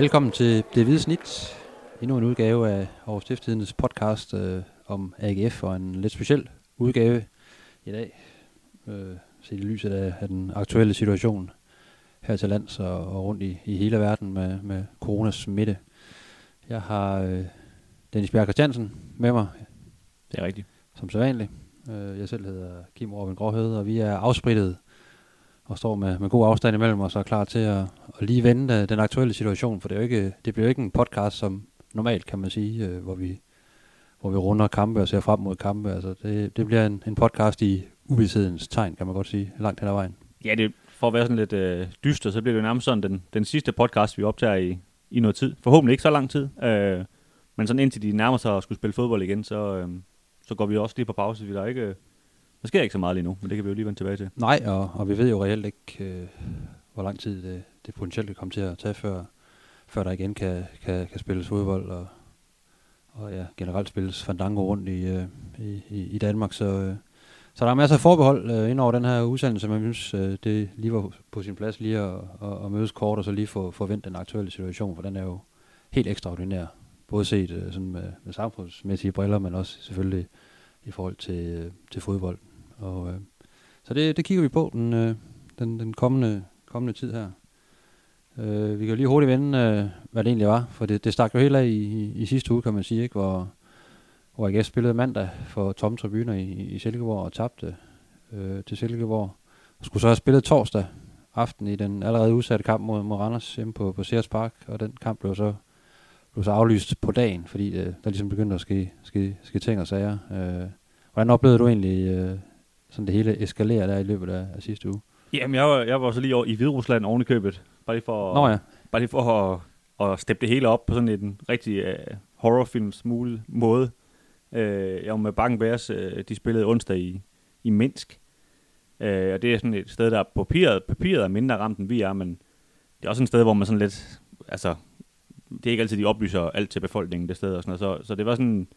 Velkommen til Det Hvide Snit. Endnu en udgave af Aarhus Stiftstidens podcast øh, om AGF og en lidt speciel udgave i dag. Øh, set i lyset af, af den aktuelle situation her til lands og, og rundt i, i hele verden med, med coronas smitte. Jeg har øh, Dennis Bjerg Christiansen med mig. Det er rigtigt. Som sædvanligt. Øh, jeg selv hedder Kim Robin Gråhede, og vi er afsprittet og står med, med god afstand imellem os og er klar til at, at lige vende øh, den aktuelle situation, for det, er jo ikke, det bliver jo ikke en podcast som normalt, kan man sige, øh, hvor, vi, hvor vi runder kampe og ser frem mod kampe. Altså det, det bliver en, en podcast i uvidshedens tegn, kan man godt sige, langt hen ad vejen. Ja, det, for at være sådan lidt øh, dyster, så bliver det jo nærmest sådan den, den sidste podcast, vi optager i, i noget tid. Forhåbentlig ikke så lang tid, øh, men sådan indtil de nærmer sig at skulle spille fodbold igen, så, øh, så går vi også lige på pause. Vi der ikke... Øh, der sker ikke så meget lige nu, men det kan vi jo lige vende tilbage til. Nej, og, og vi ved jo reelt ikke, øh, hvor lang tid det, det potentielt kan komme til at tage, før, før der igen kan, kan, kan spilles fodbold, og, og ja, generelt spilles fandango rundt i, øh, i, i Danmark. Så, øh, så der er masser af forbehold øh, ind over den her udsendelse, men jeg synes, øh, det lige var på sin plads lige at, at, at mødes kort, og så lige få forvente den aktuelle situation, for den er jo helt ekstraordinær. Både set øh, sådan med, med samfundsmæssige briller, men også selvfølgelig i forhold til, øh, til fodbold. Og, øh, så det, det kigger vi på den, øh, den, den kommende, kommende tid her. Øh, vi kan jo lige hurtigt vende, øh, hvad det egentlig var, for det, det stak jo helt af i, i, i sidste uge, kan man sige, ikke? hvor, hvor AGF spillede mandag for tomme tribuner i, i Silkeborg og tabte øh, til Silkeborg. Og skulle så have spillet torsdag aften i den allerede udsatte kamp mod, mod Randers hjemme på, på Sears Park, og den kamp blev så, blev så aflyst på dagen, fordi øh, der ligesom begyndte at ske, ske, ske ting og sager. Øh, hvordan oplevede du egentlig øh, sådan det hele eskalerer der i løbet af, af sidste uge? Jamen, jeg var, jeg var så lige over i Hviderusland oven i købet. Bare lige for, Nå ja. bare lige for at, at steppe det hele op på sådan en rigtig uh, horrorfilms måde. Uh, jeg var med Bakken Bears, uh, de spillede onsdag i, i Minsk. Uh, og det er sådan et sted, der på papiret, papiret er mindre ramt, end vi er, men det er også et sted, hvor man sådan lidt, altså, det er ikke altid, de oplyser alt til befolkningen det sted og sådan noget. Så, så det var sådan,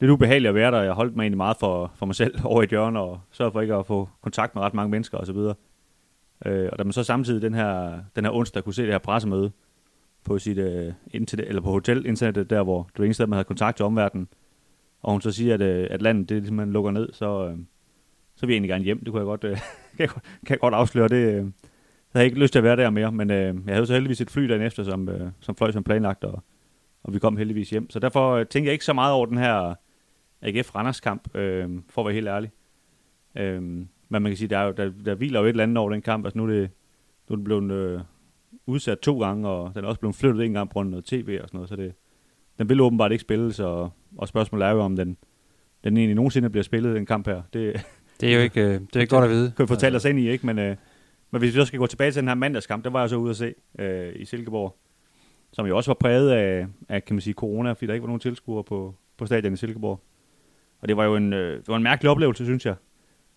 lidt ubehageligt at være der. Jeg holdt mig egentlig meget for, for mig selv over i hjørnet, og sørgede for ikke at få kontakt med ret mange mennesker osv. Øh, og da man så samtidig den her, den her onsdag kunne se det her pressemøde på sit øh, internet, eller på hotelinternettet, der hvor det var eneste man havde kontakt til omverdenen, og hun så siger, at, øh, at landet det ligesom, man lukker ned, så, øh, så vil jeg egentlig gerne hjem. Det kunne jeg godt, øh, kan, jeg, kan jeg godt afsløre. Det, øh, jeg havde ikke lyst til at være der mere, men øh, jeg havde så heldigvis et fly dagen efter, som, øh, som fløj som planlagt, og, og vi kom heldigvis hjem. Så derfor øh, tænker jeg ikke så meget over den her AGF Randers kamp, øh, for at være helt ærlig. Øh, men man kan sige, der, er der, der hviler jo et eller andet over den kamp. Altså nu er det, nu er den blevet øh, udsat to gange, og den er også blevet flyttet en gang på grund af noget tv og sådan noget, så det, den vil åbenbart ikke spilles, og, og spørgsmålet er jo, om den, den egentlig nogensinde bliver spillet, den kamp her. Det, det er jo ikke, det er ikke godt at vide. Kan vi fortælle os ind i, ikke? Men, øh, men hvis vi så skal gå tilbage til den her mandagskamp, der var jeg så ude at se øh, i Silkeborg, som jo også var præget af, af kan man sige, corona, fordi der ikke var nogen tilskuere på, på stadion i Silkeborg. Og det var jo en, øh, det var en mærkelig oplevelse, synes jeg.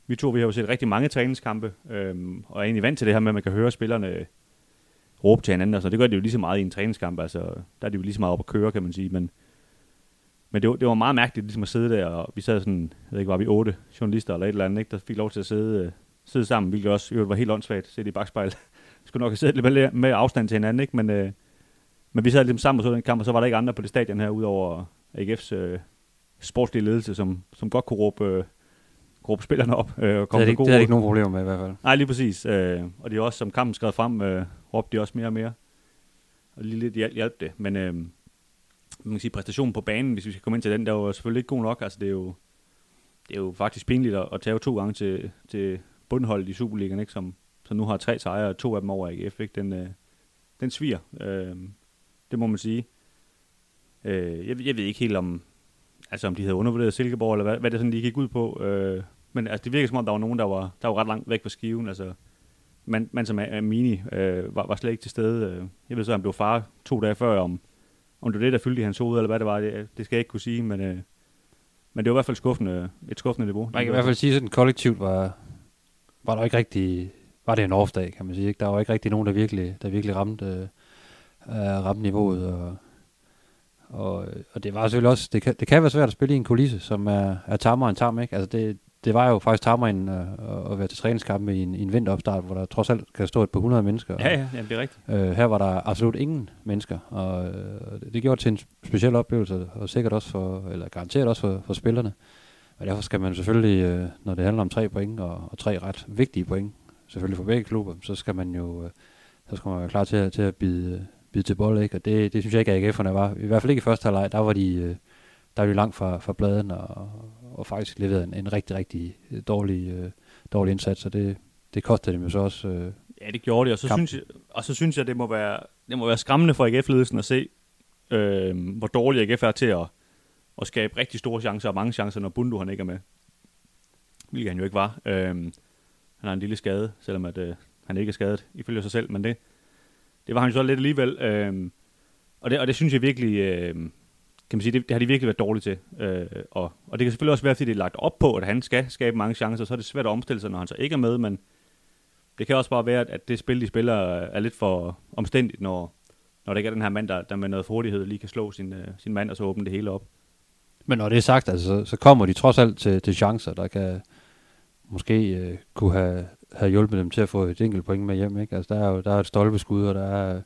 Vi to vi har jo set rigtig mange træningskampe, øh, og er egentlig vant til det her med, at man kan høre spillerne råbe til hinanden. Altså, det gør de jo lige så meget i en træningskamp. Altså, der er de jo lige så meget op at køre, kan man sige. Men, men det, var, det var meget mærkeligt ligesom at sidde der, og vi sad sådan, jeg ved ikke, var vi otte journalister eller et eller andet, ikke, der fik lov til at sidde, øh, sidde sammen, hvilket også jo, var helt åndssvagt, set i bagspejl. skulle nok have siddet lidt med, med afstand til hinanden, ikke? Men, øh, men vi sad ligesom sammen og så den kamp, og så var der ikke andre på det stadion her, udover AGF's øh, sportslige ledelse, som, som godt kunne råbe, øh, råbe spillerne op. Øh, og komme det, er ikke, det er ikke nogen problemer med i hvert fald. Nej, lige præcis. Øh, og de også, som kampen skrev frem, øh, råbte de også mere og mere. Og lige lidt hjælp det. Men øh, man kan sige, præstationen på banen, hvis vi skal komme ind til den, der var selvfølgelig ikke god nok. Altså, det er jo, det er jo faktisk pinligt at, at tage to gange til, til bundholdet i Superligaen, ikke? Som, som nu har tre sejre, og to af dem over AGF. Ikke? Den, øh, den sviger. Øh, det må man sige. Øh, jeg, jeg ved ikke helt om, altså om de havde undervurderet Silkeborg, eller hvad, hvad det sådan lige gik ud på. Øh, men altså, det virker som om, der var nogen, der var, der var ret langt væk fra skiven. Altså, man, man som er Mini øh, var, var slet ikke til stede. Øh. Jeg ved så, at han blev far to dage før, om, om det var det, der fyldte i hans hoved, eller hvad det var, det, det skal jeg ikke kunne sige, men, øh, men det var i hvert fald skuffende, et skuffende niveau. Man kan i hvert fald sige, at den kollektivt var, var der ikke rigtig, var det en off-dag, kan man sige. Ikke? Der var ikke rigtig nogen, der virkelig, der virkelig ramte, øh, ramte niveauet, og og, og det var selvfølgelig også, det kan, det kan være svært at spille i en kulisse, som er, er tammere end tam, ikke? Altså det, det var jo faktisk tamringen at, at være til træningskampe i en, i en vinteropstart, hvor der trods alt kan stå et par hundrede mennesker. Ja, ja, jamen, det er rigtigt. Øh, her var der absolut ingen mennesker, og øh, det gjorde det til en speciel oplevelse, og sikkert også for, eller garanteret også for, for spillerne. Og derfor skal man selvfølgelig, øh, når det handler om tre point, og, og tre ret vigtige point, selvfølgelig for begge klubber, så skal man jo øh, så skal man være klar til, at, til at bide, bide til bold, ikke? Og det, det synes jeg ikke, at AGF'erne var. I hvert fald ikke i første halvleg, der var de, øh, der var de langt fra, fra bladen, og, og faktisk leverede en, en rigtig, rigtig dårlig, øh, dårlig indsats, og det, det kostede dem jo så også øh, Ja, det gjorde det, og så, Kamp. synes jeg, og så synes jeg, det må være, det må være skræmmende for AGF-ledelsen at se, øh, hvor dårlig AGF er til at, at skabe rigtig store chancer, og mange chancer, når Bundu han ikke er med. Hvilket han jo ikke var. Øh, han har en lille skade, selvom at, øh, han ikke er skadet, ifølge sig selv, men det, det var han jo så lidt alligevel. Øh, og, det, og det synes jeg virkelig, øh, kan man sige, det, det har de virkelig været dårlige til. Øh, og, og det kan selvfølgelig også være, fordi det er lagt op på, at han skal skabe mange chancer, så er det svært at omstille sig, når han så ikke er med, men det kan også bare være, at det spil, de spiller, er lidt for omstændigt, når, når det ikke er den her mand, der, der med noget hurtighed lige kan slå sin, øh, sin mand, og så åbne det hele op. Men når det er sagt, altså, så, så kommer de trods alt til, til chancer, der kan måske øh, kunne have, havde hjulpet dem til at få et enkelt point med hjem. Ikke? Altså, der er jo der er et stolpeskud, og der er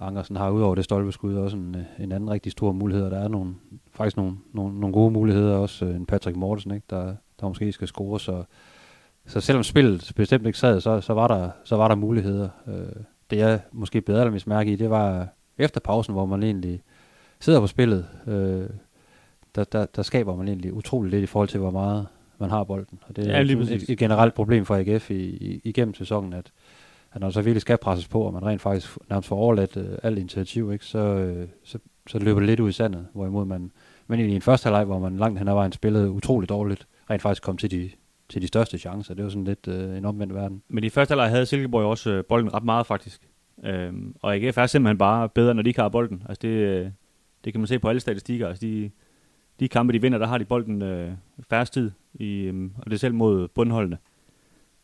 Angersen har udover det stolpeskud også en, øh, en anden rigtig stor mulighed, og der er nogle, faktisk nogle, nogle, nogle gode muligheder, også øh, en Patrick Mortensen, ikke? Der, der måske skal score, så, så selvom spillet bestemt ikke sad, så, så, var, der, så var der muligheder. Øh, det jeg måske bedre eller mærke i, det var efter pausen, hvor man egentlig sidder på spillet, der, der, der skaber man egentlig utroligt lidt i forhold til, hvor meget man har bolden. Og det er Ja, et, et, generelt problem for AGF i, i, igennem sæsonen, at, at når der så virkelig skal presses på, og man rent faktisk nærmest får overladt øh, alt initiativ, ikke, så, øh, så, så løber det lidt ud i sandet, hvorimod man, men i en første halvleg, hvor man langt hen ad vejen spillede utroligt dårligt, rent faktisk kom til de, til de største chancer. Det var sådan lidt øh, en omvendt verden. Men i første halvleg havde Silkeborg også øh, bolden ret meget, faktisk. Øhm, og AGF er simpelthen bare bedre, når de ikke har bolden. Altså det, øh, det kan man se på alle statistikker. Altså de, de kampe, de vinder, der har de bolden øh, færrest tid, i, øhm, og det er selv mod bundholdene.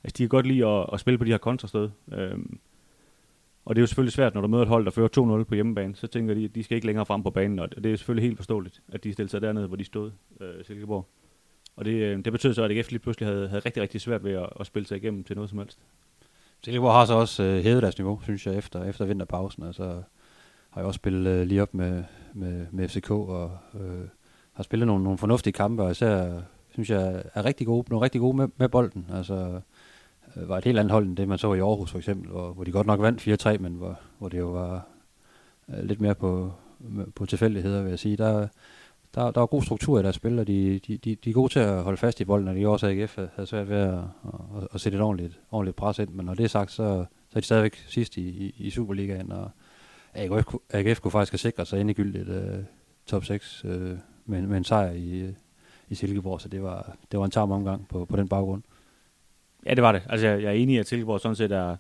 Altså de kan godt lide at, at spille på de her kontrasted. Øhm, og det er jo selvfølgelig svært, når du møder et hold, der fører 2-0 på hjemmebane, så tænker de, at de skal ikke længere frem på banen, og det er selvfølgelig helt forståeligt, at de stillede sig dernede, hvor de stod, øh, Silkeborg. Og det, øh, det betød så, at AGF lige pludselig havde, havde rigtig, rigtig svært ved at, at spille sig igennem til noget som helst. Silkeborg har så også øh, hævet deres niveau, synes jeg, efter, efter vinterpausen. Altså har jeg også spillet øh, lige op med, med, med FCK, og øh, har spillet nogle, nogle fornuftige kampe, og især synes jeg er rigtig gode, blev rigtig gode med, med bolden. Altså øh, var et helt andet hold end det, man så i Aarhus for eksempel, hvor, hvor de godt nok vandt 4-3, men hvor, hvor det jo var øh, lidt mere på, på tilfældigheder, vil jeg sige. Der, der, der var god struktur i deres spil, og de, de, de, de er gode til at holde fast i bolden, og de også AGF havde svært ved at, at, at, at sætte et ordentligt, ordentligt pres ind. Men når det er sagt, så, så er de stadigvæk sidst i, i, i Superligaen, og AGF, AGF kunne faktisk have sikret sig endegyldigt uh, øh, top 6 uh, øh, med, med en sejr i, i Silkeborg, så det var, det var en tam omgang på, på den baggrund. Ja, det var det. Altså, jeg, jeg er enig i, at Silkeborg sådan set er,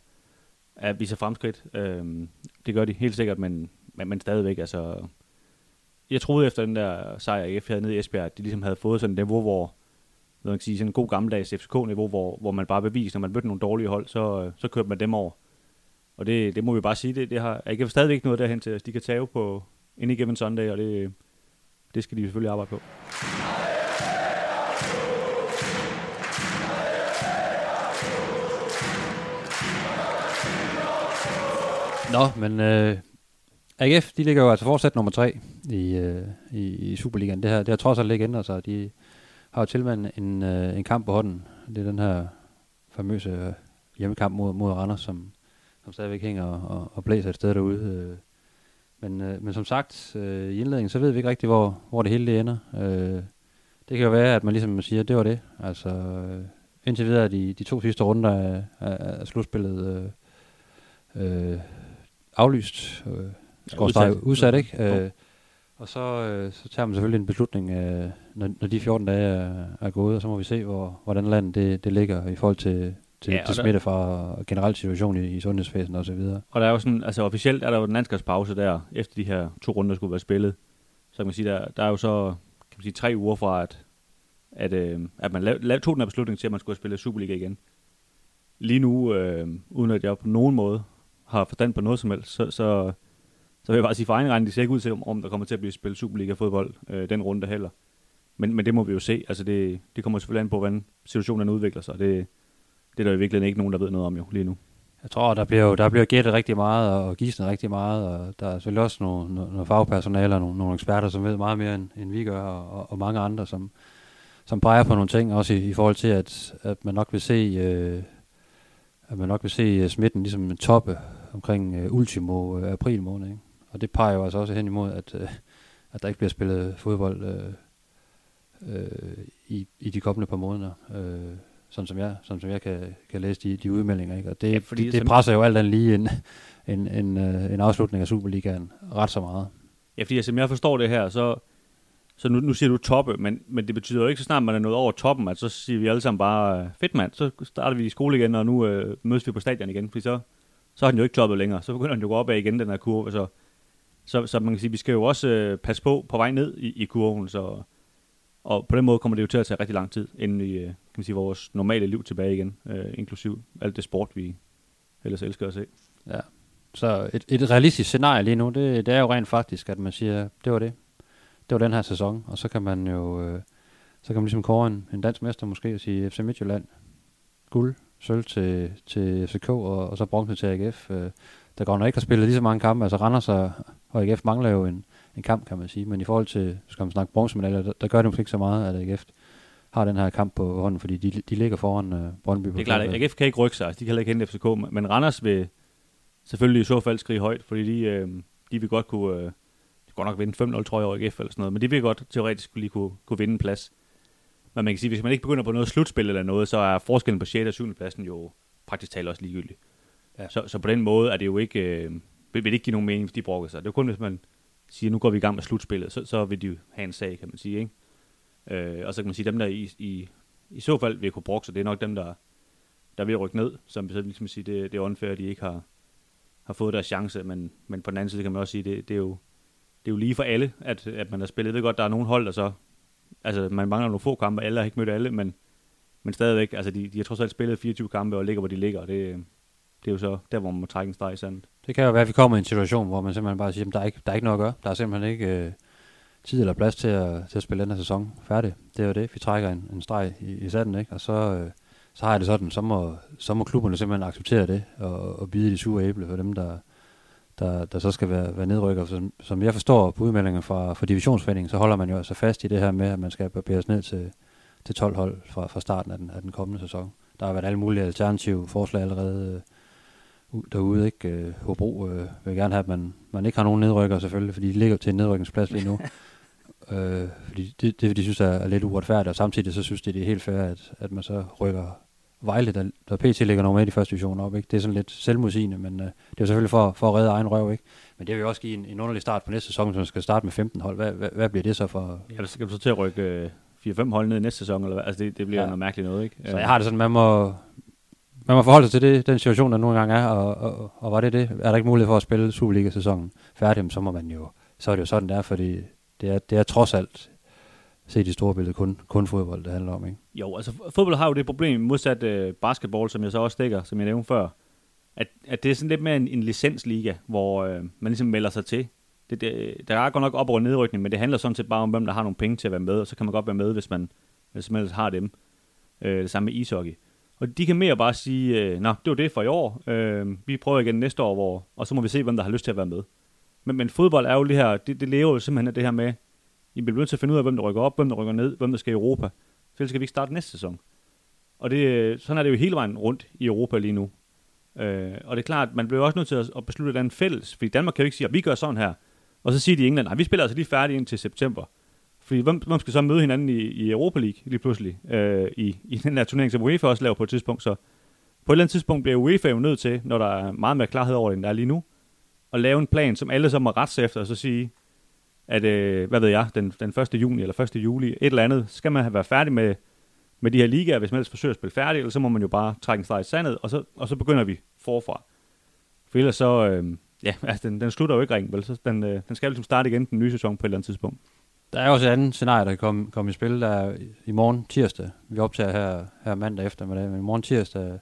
er viser fremskridt. Øhm, det gør de helt sikkert, men, men, men stadigvæk, altså... Jeg troede efter den der sejr, AGF havde nede i Esbjerg, at de ligesom havde fået sådan et niveau, hvor hvad man kan sige, sådan en god gammeldags FCK-niveau, hvor, hvor man bare beviser, når man mødte nogle dårlige hold, så, så kørte man dem over. Og det, det må vi bare sige, det, det har AGF stadigvæk noget derhen til, at de kan tage på Any Given Sunday, og det, det skal de selvfølgelig arbejde på. Nå, men øh, AGF, de ligger jo altså fortsat nummer tre i, øh, i, i Superligaen. Det her, det har trods alt ikke ændret sig. De har jo til en, en, øh, en kamp på hånden. Det er den her famøse øh, hjemmekamp mod, mod Randers, som, som stadigvæk hænger og, og, og blæser et sted derude. Øh. Men, øh, men som sagt, øh, i indledningen, så ved vi ikke rigtig, hvor, hvor det hele det ender. Øh, det kan jo være, at man ligesom siger, at det var det. Altså, øh, indtil videre er de, de to sidste runder af, af, af slutspillet øh, øh, aflyst. Øh, skorstræk udsat. udsat, ikke? Jo. Øh, og så, øh, så tager man selvfølgelig en beslutning, øh, når, når de 14 dage er, er gået, og så må vi se, hvor, hvordan landet det, det ligger i forhold til, til, Ja, ja, og til smitte fra generel situation i, i sundhedsvæsenet osv. Og der er jo sådan, altså officielt er der jo en landskabspause der, efter de her to runder skulle være spillet. Så kan man sige, der, der er jo så, kan man sige, tre uger fra, at, at, øh, at man lav, lav, tog den her beslutning til, at man skulle have spillet Superliga igen. Lige nu, øh, uden at jeg på nogen måde har forstand på noget som helst, så, så, så vil jeg bare sige, for egen regning, det ser ikke ud til, om, om der kommer til at blive spillet Superliga-fodbold øh, den runde heller. Men, men det må vi jo se. Altså det, det kommer selvfølgelig an på, hvordan situationen udvikler sig. Det, det er der i virkeligheden ikke nogen, der ved noget om jo lige nu. Jeg tror, der bliver jo der bliver gættet rigtig meget, og gisnet rigtig meget, og der er selvfølgelig også nogle, nogle fagpersonale og nogle, nogle eksperter, som ved meget mere, end, end vi gør, og, og mange andre, som, som peger på nogle ting, også i, i forhold til, at, at man nok vil se, øh, at man nok vil se øh, smitten ligesom toppe omkring øh, ultimo øh, april måned. Ikke? Og det peger jo altså også hen imod, at, øh, at der ikke bliver spillet fodbold øh, øh, i, i de kommende par måneder. Øh, sådan som jeg, sådan som jeg kan, kan læse de, de udmeldinger. Ikke? Og det, ja, fordi det, det presser jo alt andet lige en, en, en, øh, en afslutning af Superligaen ret så meget. Ja, fordi som jeg forstår det her, så, så nu, nu siger du toppe, men, men det betyder jo ikke, så snart man er nået over toppen, at så siger vi alle sammen bare, fedt mand, så starter vi i skole igen, og nu øh, mødes vi på stadion igen, fordi så, så har den jo ikke toppet længere. Så begynder den jo at gå opad igen, den her kurve. Så, så, så man kan sige, vi skal jo også øh, passe på på vej ned i, i kurven, så, og på den måde kommer det jo til at tage rigtig lang tid, inden vi øh, kan man sige, vores normale liv tilbage igen, øh, inklusiv alt det sport, vi ellers elsker at se. Ja, så et, et realistisk scenarie lige nu, det, det er jo rent faktisk, at man siger, det var det. Det var den her sæson, og så kan man jo, øh, så kan man ligesom kåre en, en dansk mester måske og sige FC Midtjylland, guld, sølv til, til FCK, og, og så bronze til AGF. Øh, der går nok ikke har spillet lige så mange kampe, altså Randers og, og AGF mangler jo en, en kamp, kan man sige. Men i forhold til, skal man snakke bronzemedaljer, der, der gør det måske ikke så meget, at AGF har den her kamp på hånden, fordi de, de ligger foran uh, Brøndby. Det er klart, at AGF kan ikke rykke sig, altså, de kan heller ikke hente FCK, men Randers vil selvfølgelig i så fald skrige højt, fordi de, øh, de vil godt kunne, øh, de godt nok vinde 5-0, tror jeg, over AGF eller sådan noget, men de vil godt teoretisk lige kunne, kunne vinde en plads. Men man kan sige, hvis man ikke begynder på noget slutspil eller noget, så er forskellen på 6. og 7. pladsen jo praktisk talt også ligegyldig. Ja. Så, så på den måde er det jo ikke, øh, vil, vil det ikke give nogen mening, hvis de brokker sig. Det er kun, hvis man siger, nu går vi i gang med slutspillet, så, så vil de jo have en sag, kan man sige. Ikke? Øh, og så kan man sige, dem der i, i, i så fald vil kunne brokke sig, det er nok dem, der, der vil rykke ned, som så ligesom sige, det, det er unfair, at de ikke har, har fået deres chance, men, men på den anden side kan man også sige, det, det er jo det er jo lige for alle, at, at man har spillet. Jeg ved godt, der er nogle hold, der så... Altså, man mangler nogle få kampe, alle har ikke mødt alle, men, men stadigvæk, altså, de, de har trods alt spillet 24 kampe og ligger, hvor de ligger, og det, det er jo så der, hvor man må trække en streg i sandet. Det kan jo være, at vi kommer i en situation, hvor man simpelthen bare siger, at der er ikke, der er ikke noget at gøre. Der er simpelthen ikke øh, tid eller plads til at, til at spille den her sæson færdig. Det er jo det. Vi trækker en, en streg i, i sandet, ikke? Og så, øh, så har jeg det sådan, så må, så må klubberne simpelthen acceptere det og, og bide de sure æble for dem, der, der, der så skal være, være nedrykker. Som, som jeg forstår på udmeldingen fra, fra divisionsforeningen, så holder man jo altså fast i det her med, at man skal barbere ned til, til 12 hold fra, fra starten af den, af den kommende sæson. Der har været alle mulige alternative forslag allerede øh, derude. Ikke? Øh, Hobro øh, vil gerne have, at man, man ikke har nogen nedrykker selvfølgelig, fordi de ligger til en nedrykningsplads lige nu. øh, fordi det, det, de synes er, er lidt uretfærdigt, og samtidig så synes de, det er helt fair, at, at man så rykker Vejle, der, der PT ligger nummer et i første division op. Ikke? Det er sådan lidt selvmodsigende, men øh, det er jo selvfølgelig for, for at redde egen røv. Ikke? Men det vil jo også give en, en underlig start på næste sæson, man skal starte med 15 hold. Hvad, hvad, hvad bliver det så for? Ja, der skal du så til at rykke øh, 4-5 hold ned i næste sæson, eller hvad? Altså det, det bliver ja. noget mærkeligt noget, ikke? Så jeg har det sådan, man må, man må forholde sig til det, den situation, der nogle gange er, og, og, og var det det? Er der ikke mulighed for at spille Superliga-sæsonen færdig, så må man jo, så er det jo sådan der, fordi det er, det er trods alt se de store billeder, kun, kun fodbold, det handler om, ikke? Jo, altså fodbold har jo det problem, modsat øh, basketball, som jeg så også dækker, som jeg nævnte før, at, at det er sådan lidt mere en, en licensliga, hvor øh, man ligesom melder sig til. Det, det, der er godt nok op- og nedrykning, men det handler sådan set bare om, hvem der har nogle penge til at være med, og så kan man godt være med, hvis man, hvis man ellers har dem. Øh, det samme med ishockey. Og de kan mere bare sige, øh, nå, det var det for i år, øh, vi prøver igen næste år, hvor, og så må vi se, hvem der har lyst til at være med. Men, men fodbold er jo det her, det, det lever jo simpelthen af det her med, i bliver nødt til at finde ud af, hvem der rykker op, hvem der rykker ned, hvem der skal i Europa. Så skal vi ikke starte næste sæson. Og det, øh, sådan er det jo hele vejen rundt i Europa lige nu. Øh, og det er klart, man bliver også nødt til at, beslutte den fælles, fordi Danmark kan jo ikke sige, at vi gør sådan her. Og så siger de i England, nej, vi spiller altså lige færdige indtil september. Fordi hvem, hvem skal så møde hinanden i, i Europa League lige pludselig, øh, i, i den her turnering, som UEFA også laver på et tidspunkt. Så på et eller andet tidspunkt bliver UEFA jo nødt til, når der er meget mere klarhed over det, end der er lige nu, at lave en plan, som alle så må rette sig efter, og så sige, at, øh, hvad ved jeg, den, den 1. juni eller 1. juli, et eller andet, skal man have været færdig med, med de her ligaer, hvis man ellers forsøger at spille færdig, eller så må man jo bare trække en streg i sandet, og så, og så begynder vi forfra. For ellers så, øh, ja, altså den, den slutter jo ikke ringen, vel, så den, øh, den skal ligesom starte igen den nye sæson på et eller andet tidspunkt. Der er også et andet scenarie, der kan komme, komme i spil, der er i morgen tirsdag. Vi optager her, her mandag eftermiddag, men i morgen tirsdag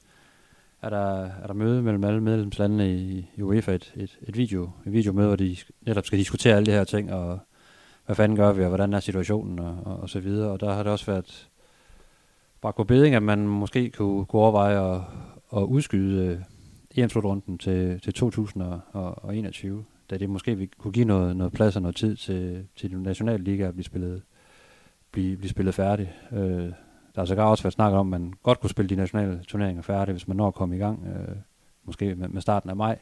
er der, er der møde mellem alle medlemslandene i, i UEFA, et, et, et, video, et videomøde, hvor de netop skal diskutere alle de her ting, og hvad fanden gør vi, og hvordan er situationen, og, og, og så videre. Og der har det også været bare god beding, at man måske kunne, kunne overveje at, at udskyde øh, EM-slutrunden til, til 2021, da det måske vi kunne give noget, noget plads og noget tid til, til den nationale liga at blive spillet, blive, blive spillet færdig. Øh, der har sågar også været snakket om, at man godt kunne spille de nationale turneringer færdige, hvis man når at komme i gang, øh, måske med, med starten af maj.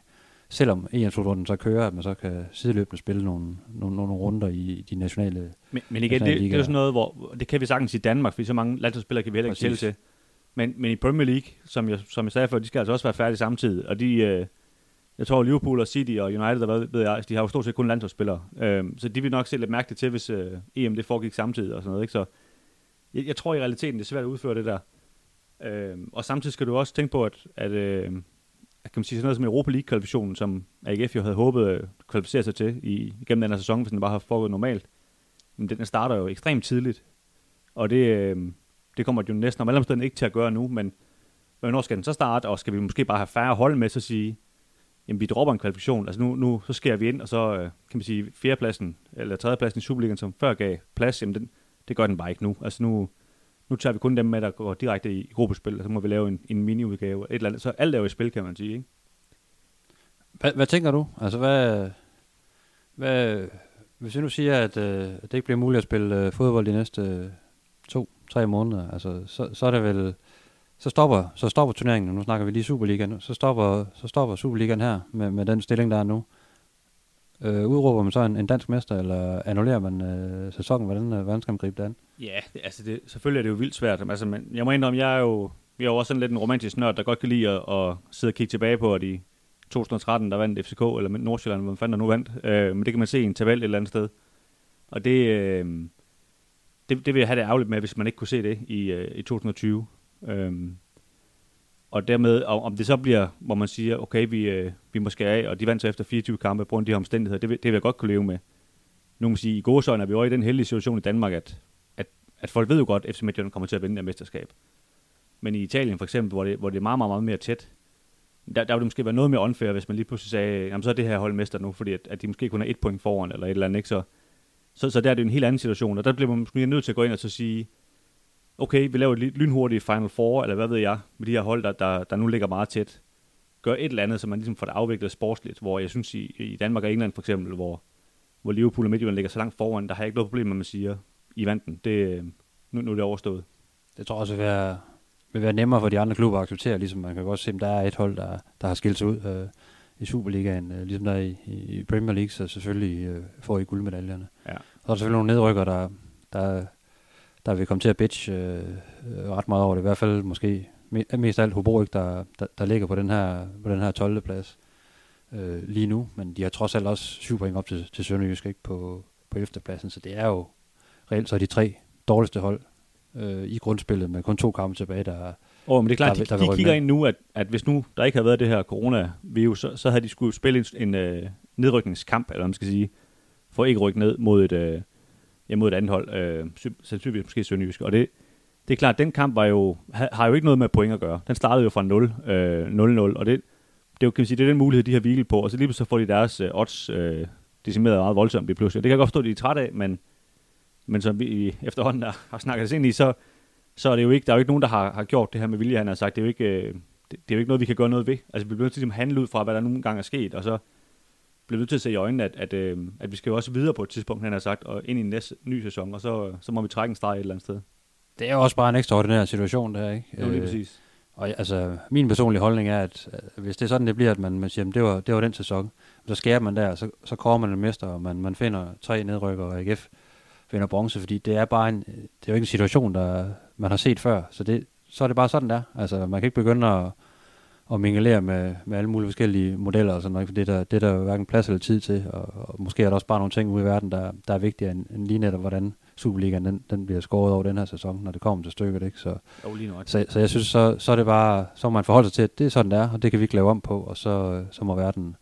Selvom EM-slutrunden så kører, at man så kan sideløbende spille nogle, nogle, nogle runder i de nationale Men, men igen, det, det er jo sådan noget, hvor det kan vi sagtens i Danmark, fordi så mange landsholdsspillere kan vi heller ikke tælle til. Men, men i Premier League, som jeg, som jeg sagde før, de skal altså også være færdige samtidig. Og de, øh, jeg tror Liverpool og City og United, hvad ved jeg, de har jo stort set kun landsholdsspillere. Øh, så de vil nok se lidt mærkeligt til, hvis øh, EM det foregik samtidig og sådan noget. Ikke? Så jeg, jeg tror i realiteten, det er svært at udføre det der. Øh, og samtidig skal du også tænke på, at, at øh, kan man sige sådan noget som Europa League-kvalifikationen, som AGF jo havde håbet at kvalificere sig til i, igennem den her sæson, hvis den bare har foregået normalt. Men den starter jo ekstremt tidligt. Og det, øh, det kommer jo næsten om alle omstændigheder ikke til at gøre nu, men hvornår skal den så starte, og skal vi måske bare have færre hold med, så sige, jamen vi dropper en kvalifikation, altså nu, nu så skærer vi ind, og så øh, kan man sige, fjerdepladsen, eller tredjepladsen i Superligaen, som før gav plads, jamen den, det gør den bare ikke nu. Altså nu, nu tager vi kun dem med, der går direkte i, i gruppespil, og så må vi lave en, en mini-udgave, et eller andet. Så alt er jo i spil, kan man sige, ikke? Hvad, hvad tænker du? Altså hvad, hvad, hvis jeg nu siger, at øh, det ikke bliver muligt at spille øh, fodbold de næste øh, to, tre måneder, altså, så, så er det vel, så stopper, så stopper turneringen, nu snakker vi lige Superligaen, så stopper, så stopper Superligaen her med, med den stilling, der er nu. Øh, Øh, udråber man så en, en dansk mester, eller annullerer man øh, sæsonen? Hvordan, øh, hvordan skal man gribe det an? Ja, det, altså det, selvfølgelig er det jo vildt svært. Altså, men jeg må indrømme, jeg er jo, jeg er jo også sådan lidt en romantisk nørd, der godt kan lide at, at sidde og kigge tilbage på, at i 2013, der vandt FCK, eller Nordsjælland, hvor fanden der nu vandt. Øh, men det kan man se i en tabel et eller andet sted. Og det, øh, det, det vil jeg have det ærgerligt med, hvis man ikke kunne se det i, øh, i 2020. Øh, og dermed, om det så bliver, hvor man siger, okay, vi, øh, vi må skære af, og de vandt så efter 24 kampe på grund af de her omstændigheder, det, det vil jeg godt kunne leve med. Nu må sige, i gode er vi jo i den heldige situation i Danmark, at, at, at folk ved jo godt, at FC Midtjylland kommer til at vinde det mesterskab. Men i Italien for eksempel, hvor det, hvor det er meget, meget, meget mere tæt, der, der ville det måske være noget mere unfair, hvis man lige pludselig sagde, jamen så er det her hold mester nu, fordi at, at de måske kun er et point foran, eller et eller andet, ikke? Så, så, så der er det en helt anden situation, og der bliver man måske nødt til at gå ind og så sige, okay, vi laver et lynhurtigt Final Four, eller hvad ved jeg, med de her hold, der, der, der nu ligger meget tæt. Gør et eller andet, så man ligesom får det afviklet sportsligt, hvor jeg synes i, i Danmark og England for eksempel, hvor, hvor Liverpool og Midtjylland ligger så langt foran, der har jeg ikke noget problem med, at man siger, I vandt den. Det, nu, nu er det overstået. Det tror jeg også vil være, vil være nemmere for de andre klubber at acceptere, ligesom man kan godt se, at der er et hold, der, der har skilt sig ud øh, i Superligaen, øh, ligesom der i, i Premier League, så selvfølgelig øh, får I guldmedaljerne. Ja. Og så er der selvfølgelig nogle nedrykker, der, der, der vil komme til at bitch øh, ret meget over det. I hvert fald måske mest af alt Hobro, der, der, der ligger på den her, på den her 12. plads øh, lige nu. Men de har trods alt også syv point op til, til Sønderjysk ikke, på, på 11. pladsen. Så det er jo reelt så de tre dårligste hold øh, i grundspillet med kun to kampe tilbage, der Oh, men det er klart, der, de, der de kigger ind nu, at, at hvis nu der ikke havde været det her corona-virus, så, så havde de skulle spille en, en uh, nedrykningskamp, eller man skal sige, for ikke at rykke ned mod et, øh, ja, mod et andet hold, øh, sandsynligvis måske Sønderjysk. Og det, det er klart, at den kamp var jo, har jo ikke noget med point at gøre. Den startede jo fra 0, øh, 0-0, og det, det, er jo, kan man sige, det er den mulighed, de har hvilet på, og så lige så får de deres øh, odds øh, decimeret meget voldsomt lige pludselig. Det kan jeg godt forstå, at de er trætte af, men, men som vi efterhånden har, har snakket os ind i, så, så er det jo ikke, der er jo ikke nogen, der har, har gjort det her med vilje, han har sagt. Det er jo ikke, øh, det, det, er jo ikke noget, vi kan gøre noget ved. Altså, vi bliver nødt til ligesom at handle ud fra, hvad der nogle gange er sket, og så bliver nødt til at se i øjnene, at, at, øh, at vi skal jo også videre på et tidspunkt, han har sagt, og ind i en næste ny sæson, og så, så må vi trække en streg et eller andet sted. Det er jo også bare en ekstraordinær situation, der, ikke? Jo, lige øh, præcis. Og altså, min personlige holdning er, at hvis det er sådan, det bliver, at man, man siger, at det var, det var den sæson, så skærer man der, så, så kommer man en mester, og man, man finder tre nedrykker, og AGF finder bronze, fordi det er bare en, det er jo ikke en situation, der man har set før, så, det, så er det bare sådan, der. Altså, man kan ikke begynde at, at mingelere med, med alle mulige forskellige modeller og sådan noget, for det er der, det er der hverken plads eller tid til, og, og måske er der også bare nogle ting ude i verden, der, der er vigtigere end, end lige netop, hvordan Superligaen den, den bliver skåret over den her sæson, når det kommer til stykket, ikke? Så, jo, lige nok. så, så jeg synes, så, så er det bare, så må man forholde sig til, at det er sådan, det er, og det kan vi ikke lave om på, og så, så må verden,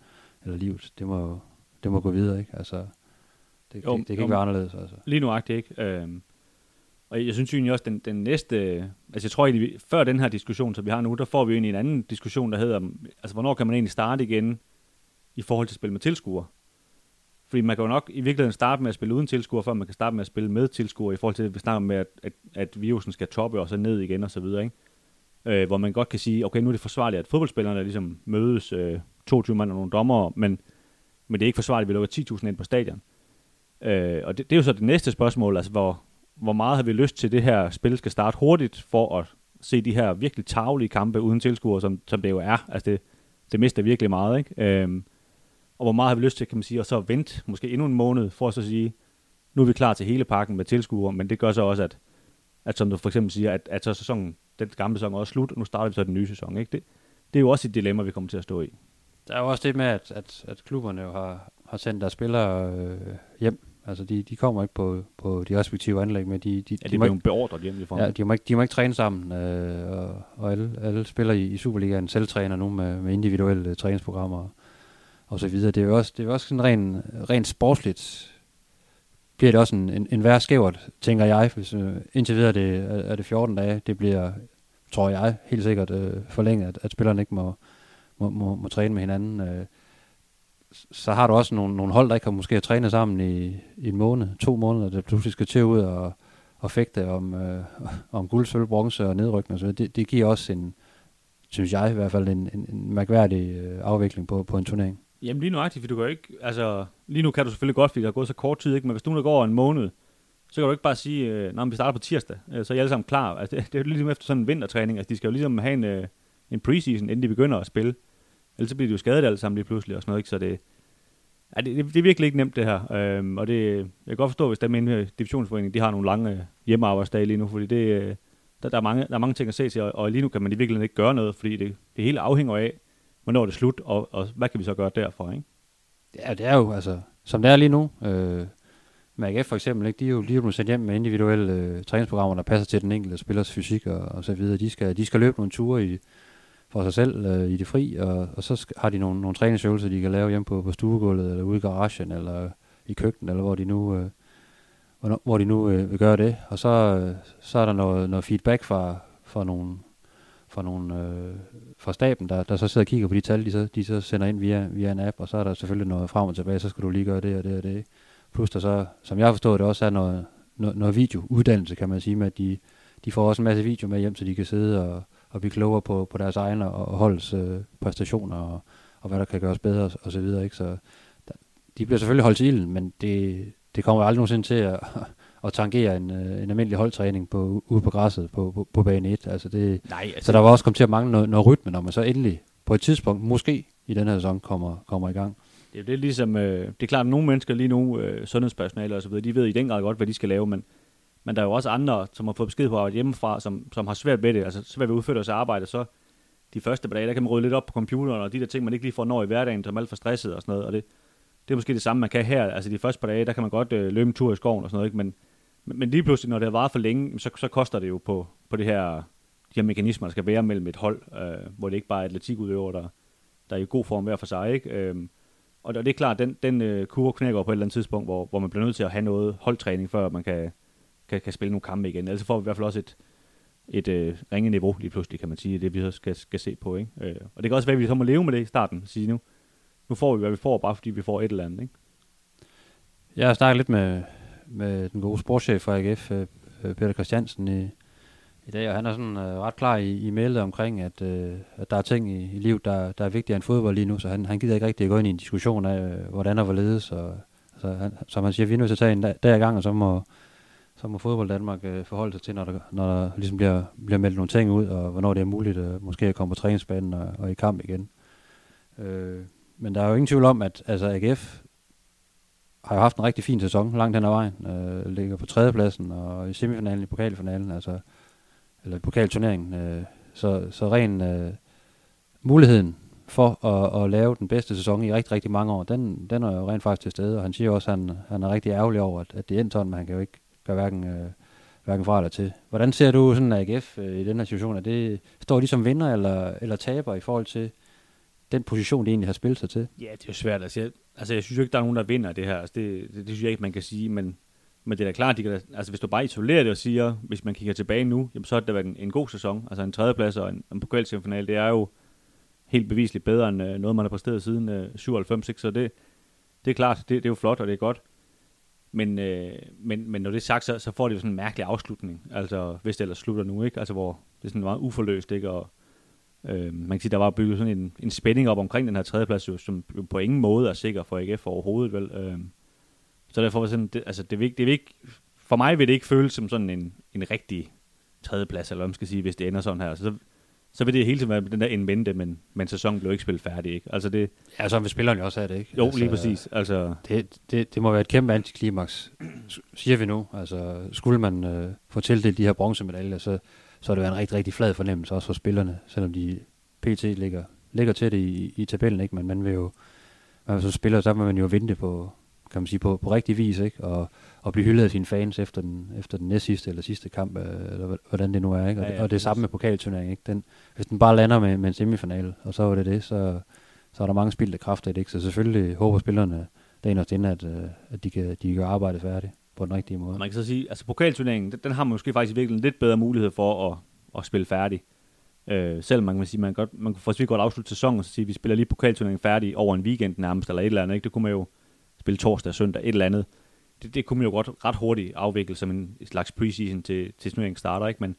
eller livet, det må, det må gå videre, ikke? Altså, det, jo, det, det kan jo, ikke være anderledes, altså. Lige nu ikke? Øhm, og jeg synes egentlig også, den, den næste... Altså jeg tror egentlig, før den her diskussion, som vi har nu, der får vi jo egentlig en anden diskussion, der hedder, altså hvornår kan man egentlig starte igen i forhold til at spille med tilskuere? Fordi man kan jo nok i virkeligheden starte med at spille uden tilskuere, før man kan starte med at spille med tilskuere, i forhold til, at vi snakker med, at, at, at virusen skal toppe og så ned igen og så videre, ikke? Øh, hvor man godt kan sige, okay, nu er det forsvarligt, at fodboldspillerne ligesom mødes øh, 22 mand og nogle dommer, men, men det er ikke forsvarligt, at vi lukker 10.000 ind på stadion. Øh, og det, det, er jo så det næste spørgsmål, altså hvor, hvor meget har vi lyst til, det her spil skal starte hurtigt, for at se de her virkelig tavlige kampe uden tilskuere, som, som det jo er. Altså det, det mister virkelig meget, ikke? Øhm, og hvor meget har vi lyst til, kan man sige, og så vente måske endnu en måned, for at så sige, nu er vi klar til hele pakken med tilskuere, men det gør så også, at, at som du for eksempel siger, at, at så sæsonen, den gamle sæson er også slut, og nu starter vi så den nye sæson. Ikke? Det, det er jo også et dilemma, vi kommer til at stå i. Der er jo også det med, at, at, at klubberne jo har, har sendt deres spillere øh, hjem. Altså, de, de kommer ikke på, på de respektive anlæg, men de, de, ja, de, må ikke, beordret hjem i Ja, de må ikke, de må ikke træne sammen, øh, og, og alle, alle spillere i, i Superligaen selvtræner nu med, med individuelle træningsprogrammer og så videre. Det er jo også, det er jo også sådan rent, rent sportsligt, bliver det også en, en, en værre skævert, tænker jeg, hvis uh, indtil videre det, er, er det 14 dage, det bliver, tror jeg, helt sikkert uh, forlænget, at, at spillerne ikke må, må, må, må træne med hinanden. Uh, så har du også nogle, nogle hold, der ikke har måske trænet sammen i, i en måned, to måneder, der pludselig skal til ud og, og fægte om, øh, om guld, sølv, bronze og nedrykning. Så det, det giver også en, synes jeg i hvert fald, en, en, en mærkværdig øh, afvikling på, på en turnering. Jamen lige nuagtigt, for du kan ikke, altså lige nu kan du selvfølgelig godt, fordi der er gået så kort tid, ikke? men hvis du nu går en måned, så kan du ikke bare sige, øh, når vi starter på tirsdag, øh, så er I alle sammen klar. Altså, det, det er jo ligesom efter sådan en vintertræning, altså de skal jo ligesom have en, øh, en preseason, inden de begynder at spille. Ellers så bliver de jo skadet alle sammen lige pludselig og sådan noget, ikke? så det, ja, det, det, det er virkelig ikke nemt det her. Øhm, og det, jeg kan godt forstå, hvis dem inde i divisionsforeningen, de har nogle lange hjemmearbejdsdage lige nu, fordi det, øh, der, der, er mange, der er mange ting at se til, og, og lige nu kan man i virkeligheden ikke gøre noget, fordi det, det hele afhænger af, hvornår er det slut, og, og hvad kan vi så gøre derfor, ikke? Ja, det er jo, altså, som det er lige nu, øh, med AGF for eksempel, ikke, de er jo lige blevet sendt hjem med individuelle øh, træningsprogrammer, der passer til den enkelte spillers fysik og, og så videre. De skal, de skal løbe nogle ture i, for sig selv øh, i det fri, og, og så skal, har de nogle, nogle træningsøvelser, de kan lave hjemme på, på stuegulvet, eller ude i garagen, eller i køkkenet, eller hvor de nu, øh, hvor, hvor de nu øh, vil gøre det. Og så, øh, så er der noget, noget feedback fra, fra nogle, fra, nogle, øh, fra staben, der, der så sidder og kigger på de tal, de så, de så sender ind via, via en app, og så er der selvfølgelig noget frem og tilbage, så skal du lige gøre det og det og det. Plus der så, som jeg har forstået det, også er noget, noget, noget videouddannelse, kan man sige, med at de, de får også en masse video med hjem, så de kan sidde og, og blive klogere på, på deres egne og holdes øh, præstationer, og, og hvad der kan gøres bedre og, og så videre. Ikke? Så der, de bliver selvfølgelig holdt til ilden, men det, det kommer aldrig nogensinde til at, at tangere en, øh, en almindelig holdtræning på, ude på græsset på, på, på bane 1. Altså det, Nej, altså, så der var også kommet til at mangle noget, noget rytme, når man så endelig på et tidspunkt, måske i den her sæson, kommer, kommer i gang. Det er det er ligesom, øh, det er klart, at nogle mennesker lige nu, øh, sundhedspersonale og så videre, de ved i den grad godt, hvad de skal lave, men, men der er jo også andre, som har fået besked på at hjemmefra, som, som har svært ved det, altså svært ved at udføre deres arbejde, så de første par dage, der kan man rydde lidt op på computeren, og de der ting, man ikke lige får når i hverdagen, som er alt for stresset og sådan noget, og det, det er måske det samme, man kan her. Altså de første par dage, der kan man godt øh, løbe en tur i skoven og sådan noget, ikke? Men, men, men lige pludselig, når det har varet for længe, så, så koster det jo på, på det her, de her mekanismer, der skal være mellem et hold, øh, hvor det ikke bare er atletikudøver, der, der er i god form hver for sig. Ikke? Øh, og det er klart, den, den øh, kurve knækker på et eller andet tidspunkt, hvor, hvor man bliver nødt til at have noget holdtræning, før man kan, kan, kan spille nogle kampe igen. Altså, Ellers får vi i hvert fald også et, et øh, ringe niveau lige pludselig, kan man sige, det vi så skal, skal se på. Ikke? Øh, og det kan også være, at vi så må leve med det i starten, sige nu. Nu får vi, hvad vi får, bare fordi vi får et eller andet. Ikke? Jeg har snakket lidt med, med den gode sportschef fra AGF, øh, øh, Peter Christiansen, i, i dag, og han er sådan øh, ret klar i, i mailet omkring, at, øh, at der er ting i, i livet, der, der er vigtigere end fodbold lige nu, så han, han gider ikke rigtig at gå ind i en diskussion af, øh, hvordan og hvorledes, og altså, han, som han siger, vi er nødt til at tage en dag, dag i gang, og så må, så må fodbold Danmark øh, forholde sig til, når der, når der ligesom bliver, bliver meldt nogle ting ud, og hvornår det er muligt øh, måske at komme på træningsbanen og, og i kamp igen. Øh, men der er jo ingen tvivl om, at altså AGF har jo haft en rigtig fin sæson langt hen ad vejen. Øh, ligger på tredjepladsen og i semifinalen i pokalfinalen, altså, eller i pokalturneringen. Øh, så, så ren øh, muligheden for at, at lave den bedste sæson i rigtig, rigtig mange år, den, den er jo rent faktisk til stede, og han siger også, at han, han er rigtig ærgerlig over, at, at det endte sådan, men han kan jo ikke gør hverken, øh, hverken fra eller til. Hvordan ser du sådan AGF øh, i den her situation? Er det, står de som vinder eller, eller taber i forhold til den position, de egentlig har spillet sig til? Ja, det er jo svært. Altså jeg, altså, jeg synes jo ikke, der er nogen, der vinder det her. Altså, det, det, det synes jeg ikke, man kan sige, men, men det er da klart, de kan, altså, hvis du bare isolerer det og siger, hvis man kigger tilbage nu, jamen, så har det været en, en god sæson. Altså en tredjeplads og en, en pokalsemifinal, det er jo helt bevisligt bedre end øh, noget, man har præsteret siden øh, 97. Ikke? Så det, det er klart, det, det er jo flot, og det er godt. Men, øh, men, men når det er sagt, så, så får det jo sådan en mærkelig afslutning, altså hvis det ellers slutter nu, ikke? Altså hvor det er sådan meget uforløst, ikke? Og øh, man kan sige, der var bygget sådan en, en spænding op omkring den her tredjeplads, jo, som på ingen måde er sikker for AGF overhovedet, vel? Øh, så derfor var sådan, det, altså det vil, det vil ikke, for mig vil det ikke føles som sådan en, en rigtig tredjeplads, eller hvad man skal sige, hvis det ender sådan her. Så, så vil det hele tiden være den der en mente, men, men sæsonen blev ikke spillet færdig. Ikke? Altså det, ja, så vil spilleren jo også have det, ikke? Jo, altså, lige præcis. Altså, det, det, det må være et kæmpe antiklimaks, siger vi nu. Altså, skulle man øh, få tildelt de her bronzemedaljer, så, så er det jo en rigtig, rigtig flad fornemmelse også for spillerne, selvom de pt. ligger, ligger til det i, i tabellen, ikke? men man vil jo, man så spiller, så vil man jo vente på, kan man sige, på, på rigtig vis, ikke? Og, og blive hyldet af sine fans efter den, efter den næst sidste eller sidste kamp, øh, eller hvordan det nu er, ikke? Og, ja, ja, og det samme med pokalturneringen, ikke? Den, hvis den bare lander med, med en semifinal, og så var det det, så, så er der mange spildte kræfter i det, ikke? Så selvfølgelig håber spillerne dagen og inde, at, øh, at de kan, de kan gøre arbejdet færdigt på den rigtige måde. Man kan så sige, altså pokalturneringen, den, den har man måske faktisk virkelig lidt bedre mulighed for at, at spille færdig. Øh, selvom man kan sige, man, godt, man kan for godt afslutte sæsonen og sige, at vi spiller lige pokalturneringen færdig over en weekend nærmest, eller et eller andet. Ikke? Det kunne man jo spille torsdag og søndag, et eller andet. Det, det kunne man jo godt ret hurtigt afvikle som en slags preseason til, til turneringen starter, ikke? Men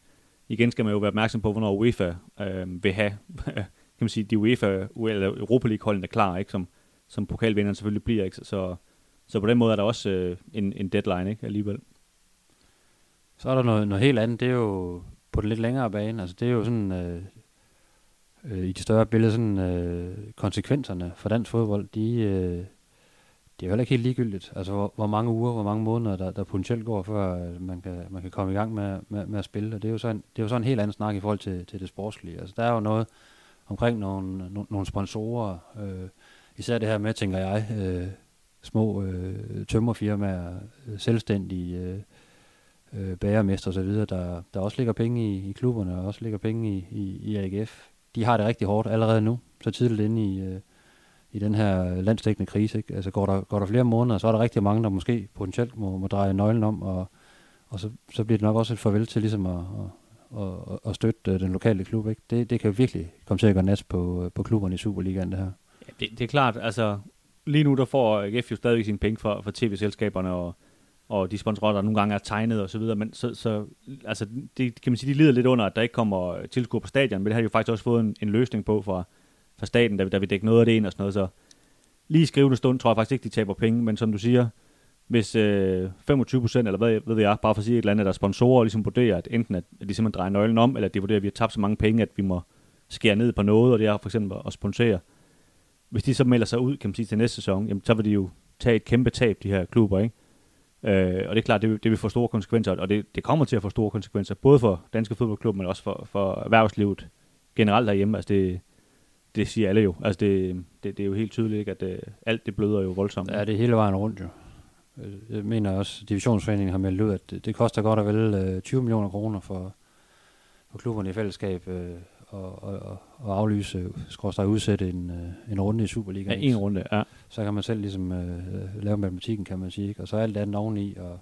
igen skal man jo være opmærksom på, hvornår UEFA øh, vil have, kan man sige, de UEFA eller Europa League-holdene klar, ikke? Som, som pokalvinderen selvfølgelig bliver, ikke? Så, så på den måde er der også øh, en, en deadline, ikke? Alligevel. Så er der noget, noget helt andet, det er jo på den lidt længere bane, altså det er jo sådan, øh, øh, i de større billeder, sådan øh, konsekvenserne for dansk fodbold, de, øh, det er jo heller ikke helt ligegyldigt, altså hvor, hvor mange uger, hvor mange måneder, der, der potentielt går, før øh, man kan, man kan komme i gang med, med, med at spille. Og det er jo så en, det er jo så en helt anden snak i forhold til, til det sportslige. Altså der er jo noget omkring nogle, no, nogle sponsorer, øh, især det her med, tænker jeg, øh, små øh, tømmerfirmaer, selvstændige øh, øh, bagermester osv., der, der også ligger penge i, i klubberne, og også ligger penge i, i, i AGF. De har det rigtig hårdt allerede nu, så tidligt inde i, øh, i den her landstækkende krise. Ikke? Altså går der, går der flere måneder, så er der rigtig mange, der måske potentielt må, må dreje nøglen om, og, og så, så bliver det nok også et farvel til ligesom at, at, at, at støtte øh, den lokale klub. Ikke? Det, det kan jo virkelig komme til at gå nas på, øh, på klubberne i Superligaen, det her. Ja, det, det er klart, altså lige nu der får AGF jo stadigvæk sine penge fra, fra tv-selskaberne og, og de sponsorer, der nogle gange er tegnet og så videre, men så, så altså, det, kan man sige, de lider lidt under, at der ikke kommer tilskuere på stadion, men det har de jo faktisk også fået en, en løsning på fra, fra staten, der, der vil dække noget af det ind og sådan noget. Så lige i skrivende stund tror jeg faktisk ikke, de taber penge, men som du siger, hvis øh, 25 procent, eller hvad ved jeg, bare for at sige et eller andet, der sponsorer ligesom vurderer, at enten at, at de simpelthen drejer nøglen om, eller at de vurderer, at vi har tabt så mange penge, at vi må skære ned på noget, og det er for eksempel at sponsere. Hvis de så melder sig ud, kan man sige, til næste sæson, jamen, så vil de jo tage et kæmpe tab, de her klubber, ikke? Øh, og det er klart, det vil, det vil få store konsekvenser, og det, det kommer til at få store konsekvenser, både for danske fodboldklub, men også for, for erhvervslivet generelt derhjemme. Altså det, det siger alle jo. Altså det, det, det er jo helt tydeligt, ikke, at øh, alt det bløder jo voldsomt. Ja, det er hele vejen rundt jo. Jeg mener også, at divisionsforeningen har meldt ud, at det, det koster godt og vel øh, 20 millioner kroner for, for klubberne i fællesskab øh, og, og, og aflyse, skråstrej udsætte en, øh, en runde i Superligaen. Ja, en runde, ja. Så kan man selv ligesom øh, lave matematikken, kan man sige. Ikke? Og så alt andet oveni, og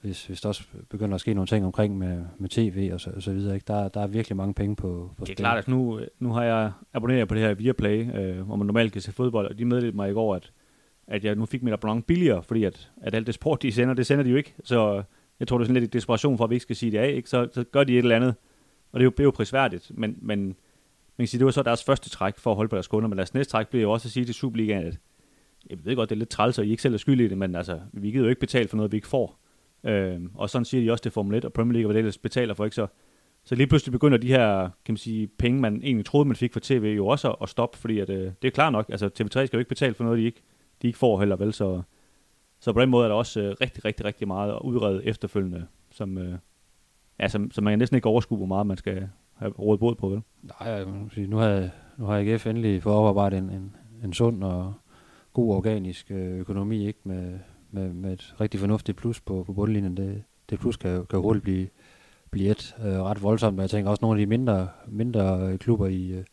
hvis, hvis der også begynder at ske nogle ting omkring med, med tv og så, og så videre. Ikke? Der, der er virkelig mange penge på, på spil. Det er klart, at nu, nu har jeg abonneret på det her Viaplay, øh, hvor man normalt kan se fodbold, og de meddelte mig i går, at, at jeg nu fik mit abonnement billigere, fordi at, at alt det sport, de sender, det sender de jo ikke. Så jeg tror, det er sådan lidt desperation for, at vi ikke skal sige det af, ikke? Så, så gør de et eller andet. Og det er jo, det er jo prisværdigt, men, men man kan sige, det var så deres første træk for at holde på deres kunder, men deres næste træk bliver jo også at sige til Superligaen, at jeg ved godt, det er lidt træls, og I ikke selv er skyldige i det, men altså, vi gider jo ikke betale for noget, vi ikke får. Øh, og sådan siger de også, det Formel 1 og Premier League, og hvad det ellers betaler for, ikke? Så, så lige pludselig begynder de her, kan man sige, penge, man egentlig troede, man fik fra tv, jo også at, stoppe, fordi at, øh, det er klart nok, altså TV3 skal jo ikke betale for noget, de ikke, de ikke får heller, vel? Så, så på den måde er der også øh, rigtig, rigtig, rigtig meget at udrede efterfølgende, som, øh, ja, som, som man kan næsten ikke overskue, hvor meget man skal have rådet båd på, vel? Nej, sige, nu har, nu har IGF endelig fået oparbejdet en, en, en sund og god organisk øh, økonomi, ikke? Med, med, med et rigtig fornuftigt plus på, på bundlinjen. Det, det plus kan, kan hurtigt blive, blive et øh, ret voldsomt, men jeg tænker også, nogle af de mindre, mindre klubber i, øh,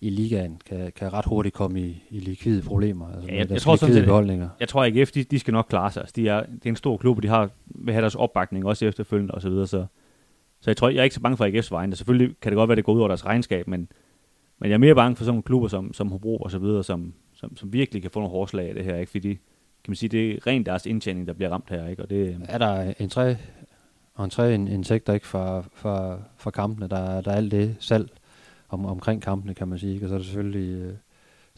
i ligaen kan, kan ret hurtigt komme i, i likvide problemer. Altså ja, jeg, jeg, tror sådan, beholdninger. jeg tror ikke, de, de skal nok klare sig. Altså, de er, det er en stor klub, og de har, vil have deres opbakning også efterfølgende osv., så, videre, så, så jeg tror, jeg er ikke så bange for AGF's vejen. Selvfølgelig kan det godt være, at det går ud over deres regnskab, men, men jeg er mere bange for sådan nogle klubber som, som Hobro og så videre, som, som, som virkelig kan få nogle hårdslag af det her, ikke? Fordi kan man sige, det er rent deres indtjening, der bliver ramt her, ikke? Og det, er der en tre og en tre indtægter ikke fra, fra, fra kampene. Der, der er alt det salg om, omkring kampene, kan man sige. Ikke? Og så er det selvfølgelig uh,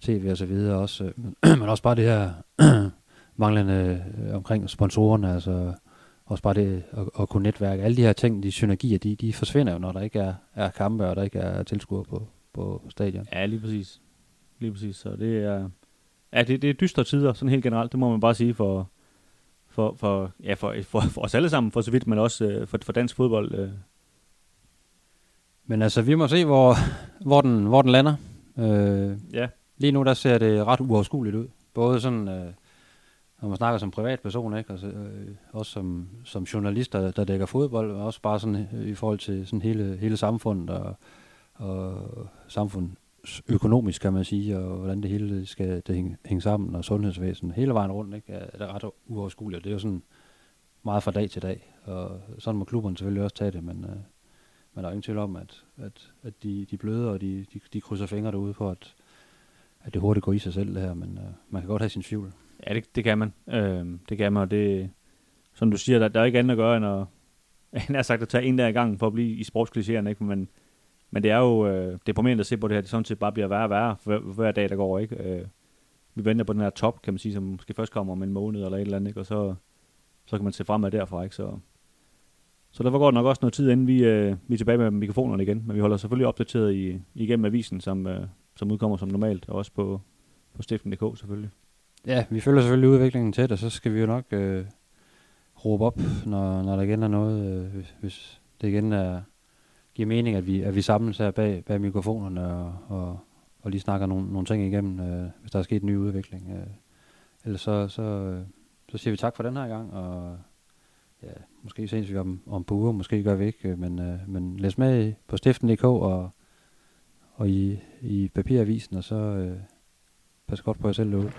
tv og så videre også. men også bare det her manglende omkring sponsorerne, altså også bare det at, at kunne netværke. Alle de her ting, de synergier, de, de forsvinder jo, når der ikke er, er kampe, og der ikke er tilskuere på, på stadion. Ja, lige præcis. Lige præcis. Så det er, ja, det, det er dystre tider, sådan helt generelt, det må man bare sige for, for, for, ja, for, for, for os alle sammen, for så vidt, men også øh, for, for dansk fodbold. Øh. Men altså, vi må se, hvor, hvor, den, hvor den lander. Øh, ja. Lige nu, der ser det ret uoverskueligt ud. Både sådan, øh, når man snakker som privatperson, ikke? Altså, øh, også som, som journalist, der, der dækker fodbold, og også bare sådan øh, i forhold til sådan hele, hele samfundet og, og samfund økonomisk, kan man sige, og hvordan det hele skal det hænge, hænge sammen, og sundhedsvæsen hele vejen rundt, ikke, er, er ret uoverskueligt. Det er jo sådan meget fra dag til dag, og sådan må klubberne selvfølgelig også tage det, men, øh, men der er ingen tvivl om, at, at, at de, de bløder, og de, de, de krydser fingre derude for, at, at det hurtigt går i sig selv det her, men øh, man kan godt have sin tvivl. Ja, det, det kan man. Øh, det kan man, og det, som du siger, der, der er ikke andet at gøre, end at, end at, sagt at tage en der i gang for at blive i sportsklichéerne, ikke? Men, men det er jo øh, deprimerende at se på det her, det sådan set bare bliver værre og værre hver, hver dag, der går, ikke? Øh, vi venter på den her top, kan man sige, som måske først kommer om en måned eller et eller andet, ikke? Og så, så kan man se fremad derfra, ikke? Så, så derfor går nok også noget tid, inden vi, øh, vi er tilbage med mikrofonerne igen, men vi holder selvfølgelig opdateret i, igennem avisen, som, øh, som udkommer som normalt, og også på, på stiften.dk selvfølgelig. Ja, vi følger selvfølgelig udviklingen tæt, og så skal vi jo nok øh, råbe op, når, når der igen er noget, øh, hvis, hvis det igen er, giver mening, at vi, at vi samles her bag, bag mikrofonerne og, og, og lige snakker nogle, nogle ting igennem, øh, hvis der er sket en ny udvikling. Øh. Ellers så, så, øh, så siger vi tak for den her gang, og ja, måske ses vi om, om på uger, måske gør vi ikke, øh, men, øh, men læs med på stiften.dk og, og i, i papiravisen, og så øh, pas godt på jer selv derude.